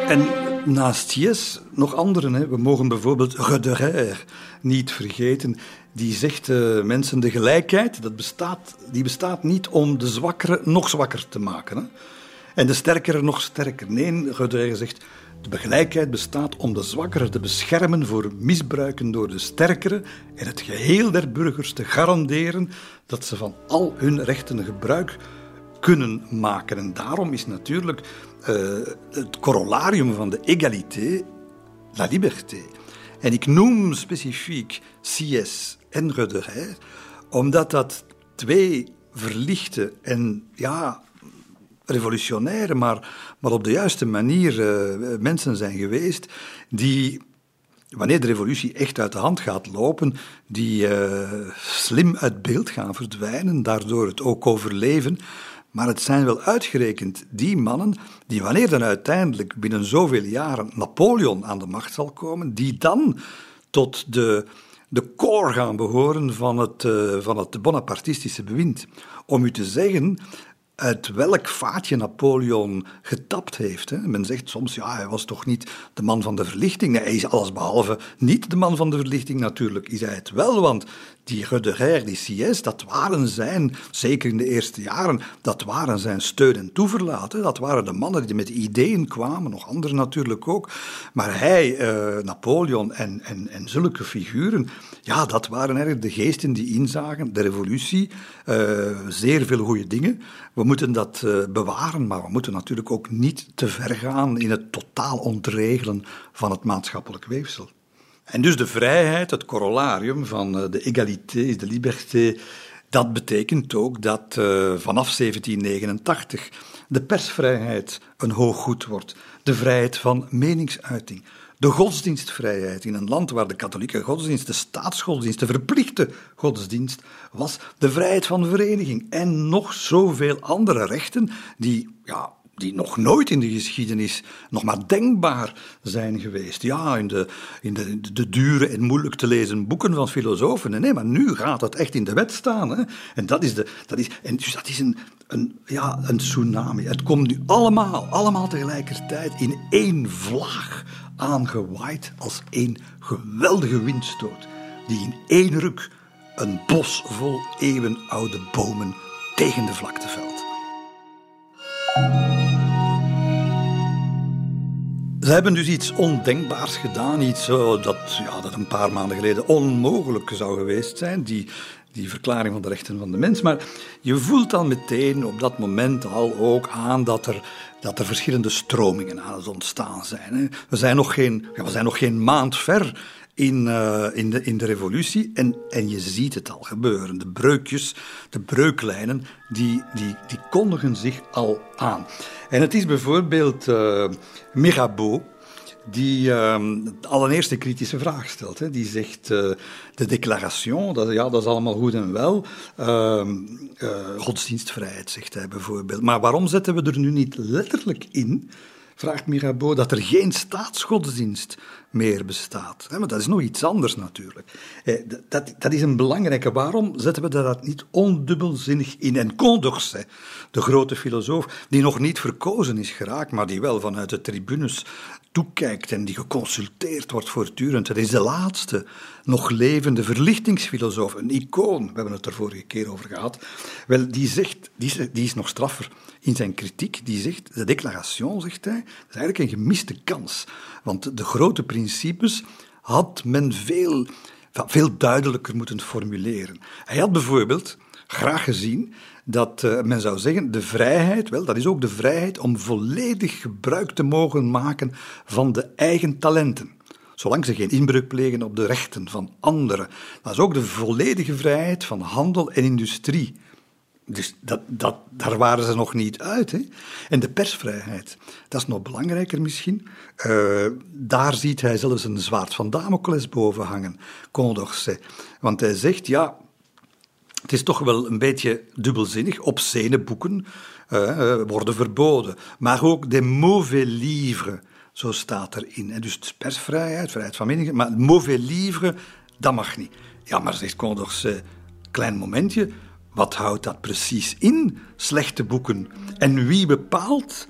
En naast Yes nog anderen. Hè. We mogen bijvoorbeeld Roederer niet vergeten. Die zegt uh, mensen de gelijkheid, dat bestaat, die bestaat niet om de zwakkere nog zwakker te maken. Hè. En de sterkere nog sterker. Nee, Roederer zegt de gelijkheid bestaat om de zwakkere te beschermen voor misbruiken door de sterkere en het geheel der burgers te garanderen dat ze van al hun rechten gebruik kunnen maken. En daarom is natuurlijk het corollarium van de égalité la liberté. En ik noem specifiek C.S. en Roederer, omdat dat twee verlichte en ja, revolutionaire, maar, maar op de juiste manier uh, mensen zijn geweest die, wanneer de revolutie echt uit de hand gaat lopen, die uh, slim uit beeld gaan verdwijnen, daardoor het ook overleven. Maar het zijn wel uitgerekend die mannen die, wanneer dan uiteindelijk binnen zoveel jaren Napoleon aan de macht zal komen, die dan tot de, de core gaan behoren van het, uh, van het Bonapartistische bewind. Om u te zeggen, uit welk vaatje Napoleon getapt heeft. Hè. Men zegt soms, ja, hij was toch niet de man van de verlichting. Nee, hij is allesbehalve niet de man van de verlichting. Natuurlijk is hij het wel, want die Roederer, die Sies, dat waren zijn, zeker in de eerste jaren, dat waren zijn steun en toeverlaat. Dat waren de mannen die met ideeën kwamen, nog anderen natuurlijk ook. Maar hij, eh, Napoleon en, en, en zulke figuren, ja, dat waren eigenlijk de geesten die inzagen, de revolutie, uh, zeer veel goede dingen. We moeten dat uh, bewaren, maar we moeten natuurlijk ook niet te ver gaan in het totaal ontregelen van het maatschappelijk weefsel. En dus de vrijheid, het corollarium van eh, de égalité, de liberté, dat betekent ook dat uh, vanaf 1789 de persvrijheid een hoog goed wordt, de vrijheid van meningsuiting, De godsdienstvrijheid in een land waar de katholieke godsdienst, de staatsgodsdienst, de verplichte godsdienst was, de vrijheid van vereniging en nog zoveel andere rechten die ja, die nog nooit in de geschiedenis nog maar denkbaar zijn geweest. Ja, in de, in de, de dure en moeilijk te lezen boeken van filosofen. Nee, maar nu gaat het echt in de wet staan. Hè. En dat is, de, dat is, en dus dat is een, een, ja, een tsunami. Het komt nu allemaal, allemaal tegelijkertijd in één vlaag aangewaaid als één geweldige windstoot. Die in één ruk een bos vol eeuwenoude bomen tegen de vlakte velt. Ze hebben dus iets ondenkbaars gedaan, iets dat, ja, dat een paar maanden geleden onmogelijk zou geweest zijn, die, die verklaring van de rechten van de mens. Maar je voelt dan meteen op dat moment al ook aan dat er, dat er verschillende stromingen aan het ontstaan zijn. We zijn nog geen, ja, we zijn nog geen maand ver in, uh, in, de, in de revolutie. En, en je ziet het al gebeuren. De breukjes, de breuklijnen, die, die, die kondigen zich al aan. En het is bijvoorbeeld uh, Mirabeau die uh, allereerst een kritische vraag stelt. Hè. Die zegt, de declaration, dat, ja, dat is allemaal goed en wel. Uh, godsdienstvrijheid, zegt hij bijvoorbeeld. Maar waarom zetten we er nu niet letterlijk in vraagt Mirabeau, dat er geen staatsgodsdienst meer bestaat. Maar dat is nog iets anders natuurlijk. Dat, dat is een belangrijke. Waarom zetten we dat niet ondubbelzinnig in? En Condorcet, de grote filosoof, die nog niet verkozen is geraakt, maar die wel vanuit de tribunes toekijkt en die geconsulteerd wordt voortdurend. Het is de laatste nog levende verlichtingsfilosoof, een icoon. We hebben het er vorige keer over gehad. Wel, die zegt, die is, die is nog straffer in zijn kritiek. Die zegt, de declaration, zegt hij, is eigenlijk een gemiste kans. Want de grote principes had men veel, veel duidelijker moeten formuleren. Hij had bijvoorbeeld graag gezien dat uh, men zou zeggen, de vrijheid, wel, dat is ook de vrijheid om volledig gebruik te mogen maken van de eigen talenten. Zolang ze geen inbreuk plegen op de rechten van anderen. Dat is ook de volledige vrijheid van handel en industrie. Dus dat, dat, daar waren ze nog niet uit. Hè? En de persvrijheid, dat is nog belangrijker misschien. Uh, daar ziet hij zelfs een zwaard van Damocles boven hangen, Condorcet. Want hij zegt, ja, het is toch wel een beetje dubbelzinnig. Obscene boeken uh, worden verboden. Maar ook de mauvais livres, zo staat erin. En dus persvrijheid, vrijheid van mening. Maar mauvais livres, dat mag niet. Ja, maar zegt Condorcet, klein momentje. Wat houdt dat precies in, slechte boeken? En wie bepaalt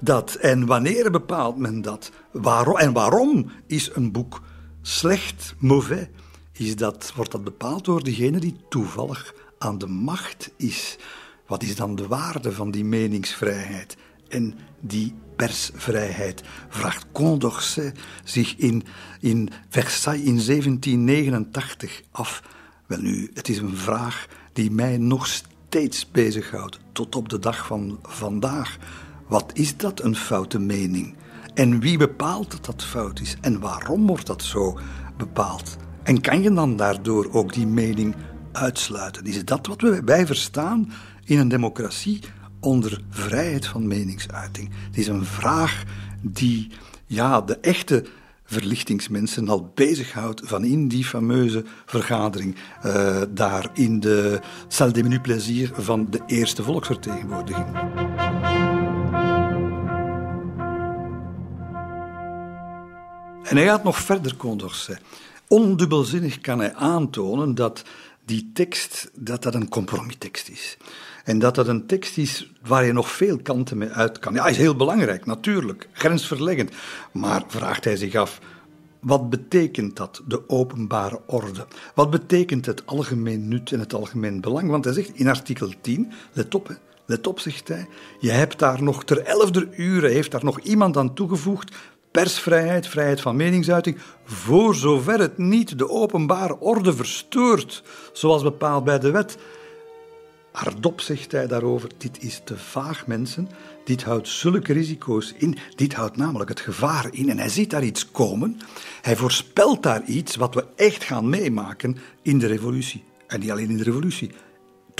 dat? En wanneer bepaalt men dat? Waarom, en waarom is een boek slecht, mauvais? Is dat, wordt dat bepaald door degene die toevallig aan de macht is? Wat is dan de waarde van die meningsvrijheid en die persvrijheid? Vraagt Condorcet zich in, in Versailles in 1789 af. Wel nu, het is een vraag die mij nog steeds bezighoudt, tot op de dag van vandaag. Wat is dat een foute mening? En wie bepaalt dat dat fout is? En waarom wordt dat zo bepaald? En kan je dan daardoor ook die mening uitsluiten? Is dat wat wij verstaan in een democratie onder vrijheid van meningsuiting? Het is een vraag die ja, de echte verlichtingsmensen al bezighoudt van in die fameuze vergadering uh, daar in de salle des menus van de eerste volksvertegenwoordiging. En hij gaat nog verder, Condorcet. Ondubbelzinnig kan hij aantonen dat die tekst dat dat een compromistekst is. En dat dat een tekst is waar je nog veel kanten mee uit kan. Ja, is heel belangrijk, natuurlijk, grensverleggend. Maar vraagt hij zich af, wat betekent dat, de openbare orde? Wat betekent het algemeen nut en het algemeen belang? Want hij zegt in artikel 10, let op, let op, zegt hij, je hebt daar nog ter elfde uur, heeft daar nog iemand aan toegevoegd, persvrijheid, vrijheid van meningsuiting, voor zover het niet de openbare orde verstoort, zoals bepaald bij de wet. Hardop zegt hij daarover: dit is te vaag, mensen. Dit houdt zulke risico's in. Dit houdt namelijk het gevaar in. En hij ziet daar iets komen. Hij voorspelt daar iets wat we echt gaan meemaken in de revolutie. En niet alleen in de revolutie.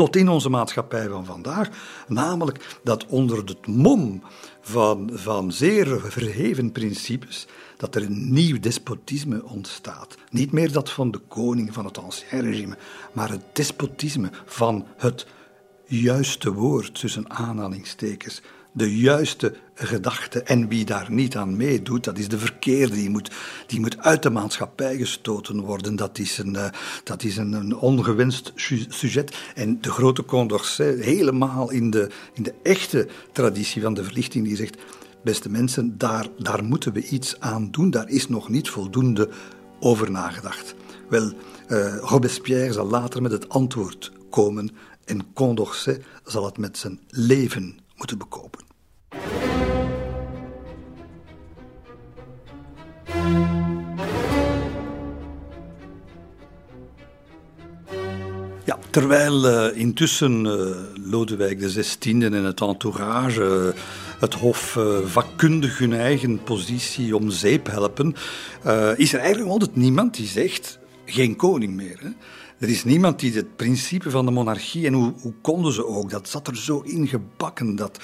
Tot in onze maatschappij van vandaag. Namelijk dat onder het mom van, van zeer verheven principes dat er een nieuw despotisme ontstaat. Niet meer dat van de koning van het ancien regime, maar het despotisme van het juiste woord tussen aanhalingstekens de juiste gedachte. En wie daar niet aan meedoet, dat is de verkeerde. Die moet, die moet uit de maatschappij gestoten worden. Dat is een, uh, dat is een, ongewenst sujet. En de grote Condorcet, helemaal in de, in de echte traditie van de verlichting, die zegt: beste mensen, daar, daar moeten we iets aan doen. Daar is nog niet voldoende over nagedacht. Wel, uh, Robespierre zal later met het antwoord komen. En Condorcet zal het met zijn leven moeten bekopen. Ja, terwijl uh, intussen uh, Lodewijk XVI en het entourage uh, het Hof vakkundig hun eigen positie om zeep helpen, is er eigenlijk altijd niemand die zegt: geen koning meer. Hè? Er is niemand die het principe van de monarchie, en hoe, hoe konden ze ook, dat zat er zo ingebakken dat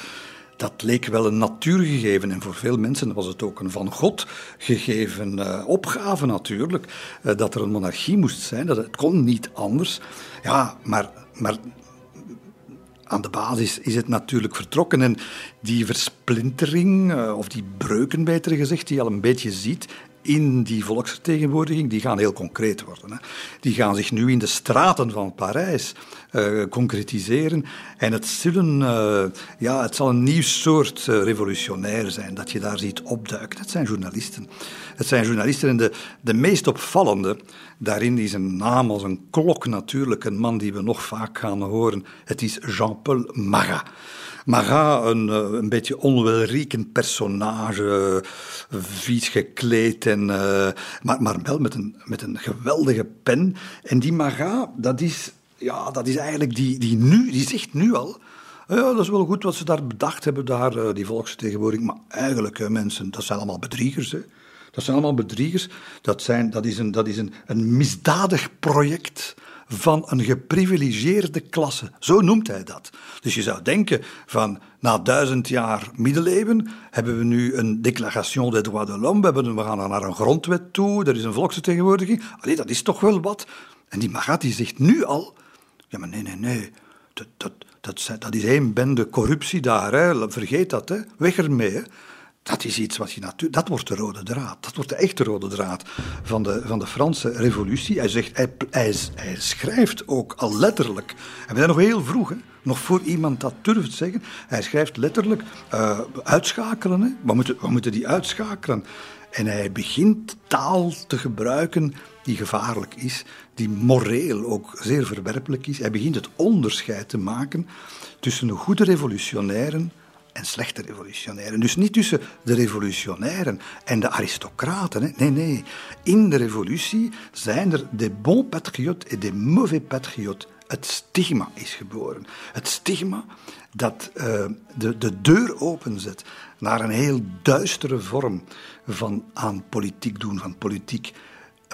dat leek wel een natuurgegeven. En voor veel mensen was het ook een van God gegeven uh, opgave natuurlijk. Uh, dat er een monarchie moest zijn. Dat het kon niet anders. Ja, maar, maar aan de basis is het natuurlijk vertrokken. En die versplintering, uh, of die breuken beter gezegd, die je al een beetje ziet in die volksvertegenwoordiging, die gaan heel concreet worden. Hè. Die gaan zich nu in de straten van Parijs uh, concretiseren. En het, zullen, uh, ja, het zal een nieuw soort uh, revolutionair zijn dat je daar ziet opduiken. Het zijn journalisten. Het zijn journalisten en de, de meest opvallende, daarin is een naam als een klok natuurlijk, een man die we nog vaak gaan horen. Het is Jean-Paul Marat. Marat, een, een beetje onwelriekend personage, vies gekleed, en, uh, maar, maar wel met een, met een geweldige pen. En die Marat, dat is ja, dat is eigenlijk die, die nu, die zegt nu al. Ja, dat is wel goed wat ze daar bedacht hebben, daar, eh, die volksvertegenwoordiging. Maar eigenlijk, mensen, dat zijn allemaal bedriegers. Hè. Dat zijn allemaal bedriegers. Dat, zijn, dat is, een, dat is een, een misdadig project van een geprivilegeerde klasse. Zo noemt hij dat. Dus je zou denken van na duizend jaar middeleeuwen hebben we nu een Déclaration des droits de l'homme, we, gaan naar een grondwet toe, er is een volksvertegenwoordiging. Allee, dat is toch wel wat. En die Magat zegt nu al ja, maar nee, nee, nee. Dat, dat, dat, is één bende corruptie daar. Hè. Vergeet dat, hè. weg ermee. Dat is iets wat je natuurlijk. Dat wordt de rode draad. Dat wordt de echte rode draad van de, van de Franse revolutie. Hij, zegt, hij, hij, schrijft ook al letterlijk. En we zijn nog heel vroeg, hè, nog voor iemand dat durft zeggen. Hij schrijft letterlijk uh, uitschakelen. Hè. We, moeten, we moeten die uitschakelen. En hij begint taal te gebruiken die gevaarlijk is, die moreel ook zeer verwerpelijk is. Hij begint het onderscheid te maken tussen de goede revolutionairen en slechte revolutionairen. Dus niet tussen de revolutionairen en de aristocraten. Hè. Nee, nee. In de revolutie zijn er de bons patriotes en de mauvais patriotes. Het stigma is geboren. Het stigma dat uh, de, de deur openzet naar een heel duistere vorm van aan politiek doen, van politiek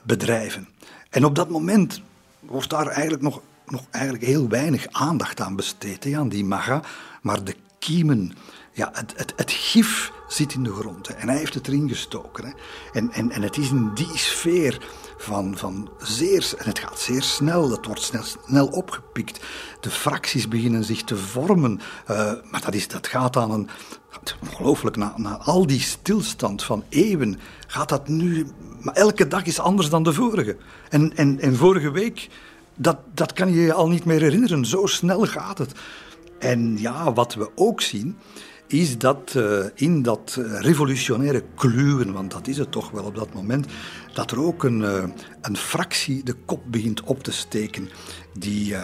bedrijven. En op dat moment wordt daar eigenlijk nog, nog eigenlijk heel weinig aandacht aan besteed, aan die maga. Maar de kiemen, ja, het, het, het gif zit in de grond. En hij heeft het erin gestoken. Hè. En, en, en het is in die sfeer van, van zeer... En het gaat zeer snel, het wordt snel, snel opgepikt. De fracties beginnen zich te vormen. Uh, maar dat, is, dat gaat aan een... Ongelooflijk, na, na al die stilstand van eeuwen gaat dat nu maar elke dag is anders dan de vorige. En, en, en vorige week, dat, dat kan je je al niet meer herinneren. Zo snel gaat het. En ja, wat we ook zien, is dat uh, in dat uh, revolutionaire kluwen, want dat is het toch wel op dat moment, dat er ook een, uh, een fractie de kop begint op te steken, die,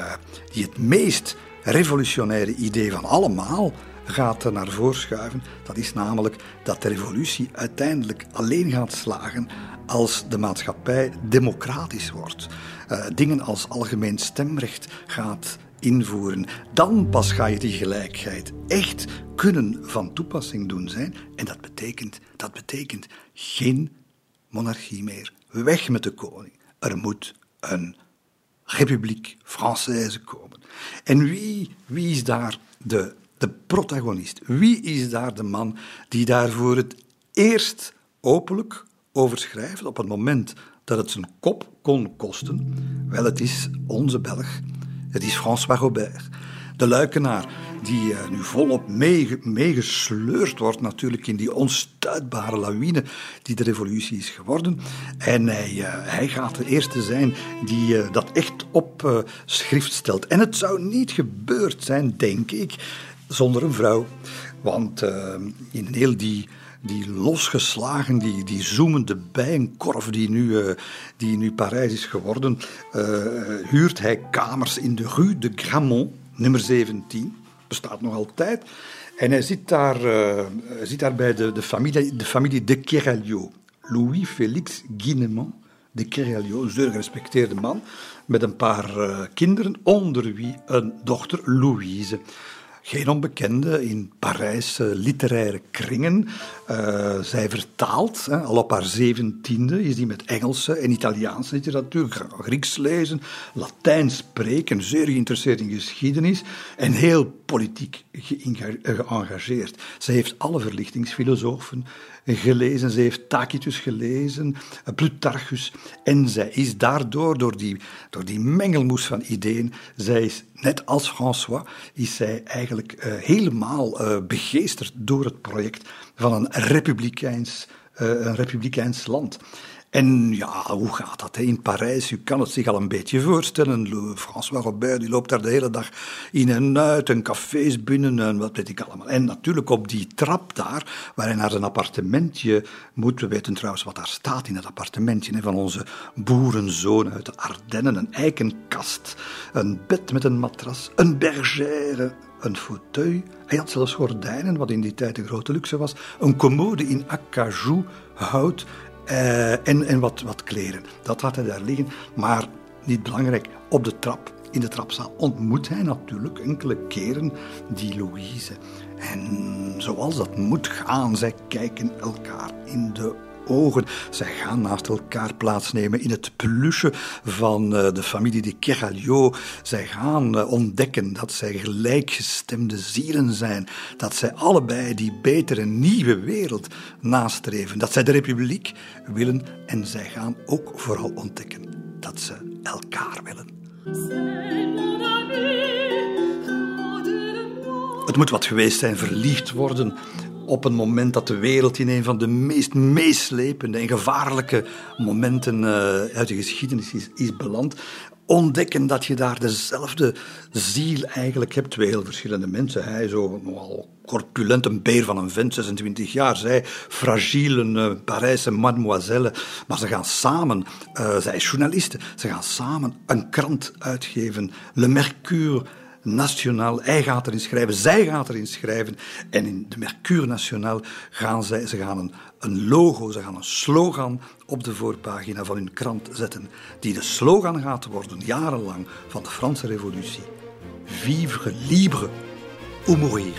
die het meest revolutionaire idee van allemaal gaat naar voren schuiven. Dat is namelijk dat de revolutie uiteindelijk alleen gaat slagen als de maatschappij democratisch wordt. Dingen als algemeen stemrecht gaat invoeren. Dan pas ga je die gelijkheid echt kunnen van toepassing doen zijn. En dat betekent, dat betekent geen monarchie meer. Weg met de koning. Er moet een Republiek Française komen. En wie, wie is daar de, de protagonist? Wie is daar de man die daar voor het eerst openlijk over schrijft op het moment dat het zijn kop kon kosten? Wel, het is onze Belg. Het is François Robert. De luikenaar die uh, nu volop meegesleurd wordt natuurlijk in die onstuitbare lawine die de revolutie is geworden. En hij, uh, hij gaat de eerste zijn die uh, dat echt op schrift stelt. En het zou niet gebeurd zijn, denk ik, zonder een vrouw. Want in heel die die losgeslagen, die, die zoemende bijenkorf die nu, uh, die nu Parijs is geworden, uh, huurt hij kamers in de Rue de Gramont, nummer 17 bestaat nog altijd. En hij zit daar, uh, zit daar bij de, de, familie, de familie de. Louis-Félix Guinemont de Keralio, een zeer gerespecteerde man, met een paar kinderen, onder wie een dochter Louise. Geen onbekende in Parijse literaire kringen. Uh, zij vertaalt, hè, al op haar zeventiende, is die met Engelse en Italiaanse literatuur, Grieks lezen, Latijn spreken, zeer geïnteresseerd in geschiedenis en heel politiek geëngageerd. Zij heeft alle verlichtingsfilosofen gelezen, ze heeft Tacitus gelezen, Plutarchus, en zij is daardoor, door die, door die mengelmoes van ideeën, zij is, net als François, is zij eigenlijk uh, helemaal uh, begeesterd door het project van een republikeins, een republikeins land. En ja, hoe gaat dat in Parijs? U kan het zich al een beetje voorstellen. François Robert die loopt daar de hele dag in en uit, en cafés binnen en wat weet ik allemaal. En natuurlijk op die trap daar, waar hij naar zijn appartementje moet. We weten trouwens wat daar staat in het appartementje van onze boerenzoon uit de Ardennen. Een eikenkast, een bed met een matras, een bergère, een fauteuil. Hij had zelfs gordijnen, wat in die tijd een grote luxe was. Een commode in acajou, hout uh, en, en wat, wat kleren. Dat had hij daar liggen. Maar niet belangrijk, op de trap, in de trapzaal, ontmoet hij natuurlijk enkele keren die Louise. En zoals dat moet gaan, zij kijken elkaar in de ogen. Zij gaan naast elkaar plaatsnemen in het peluche van uh, de familie de Keralio. Zij gaan uh, ontdekken dat zij gelijkgestemde zielen zijn. Dat zij allebei die betere nieuwe wereld nastreven. Dat zij de republiek willen. En zij gaan ook vooral ontdekken dat ze elkaar willen. Het moet wat geweest zijn, verliefd worden op een moment dat de wereld in een van de meest meeslepende en gevaarlijke momenten uh, uit de geschiedenis is, beland ontdekken dat je daar dezelfde ziel eigenlijk hebt. Twee heel verschillende mensen. Hij zo nogal corpulent, een beer van een vent, 26 jaar. Zij fragiel, een uh, Parijse mademoiselle. Maar ze gaan samen, uh, zij is journaliste, ze gaan samen een krant uitgeven. Le Mercure Nationaal. Hij gaat erin schrijven, zij gaat erin schrijven. En in de Mercure Nationaal gaan zij, ze gaan een, een logo, ze gaan een slogan op de voorpagina van hun krant zetten, die de slogan gaat worden, jarenlang, van de Franse Revolutie. Vivre libre ou mourir.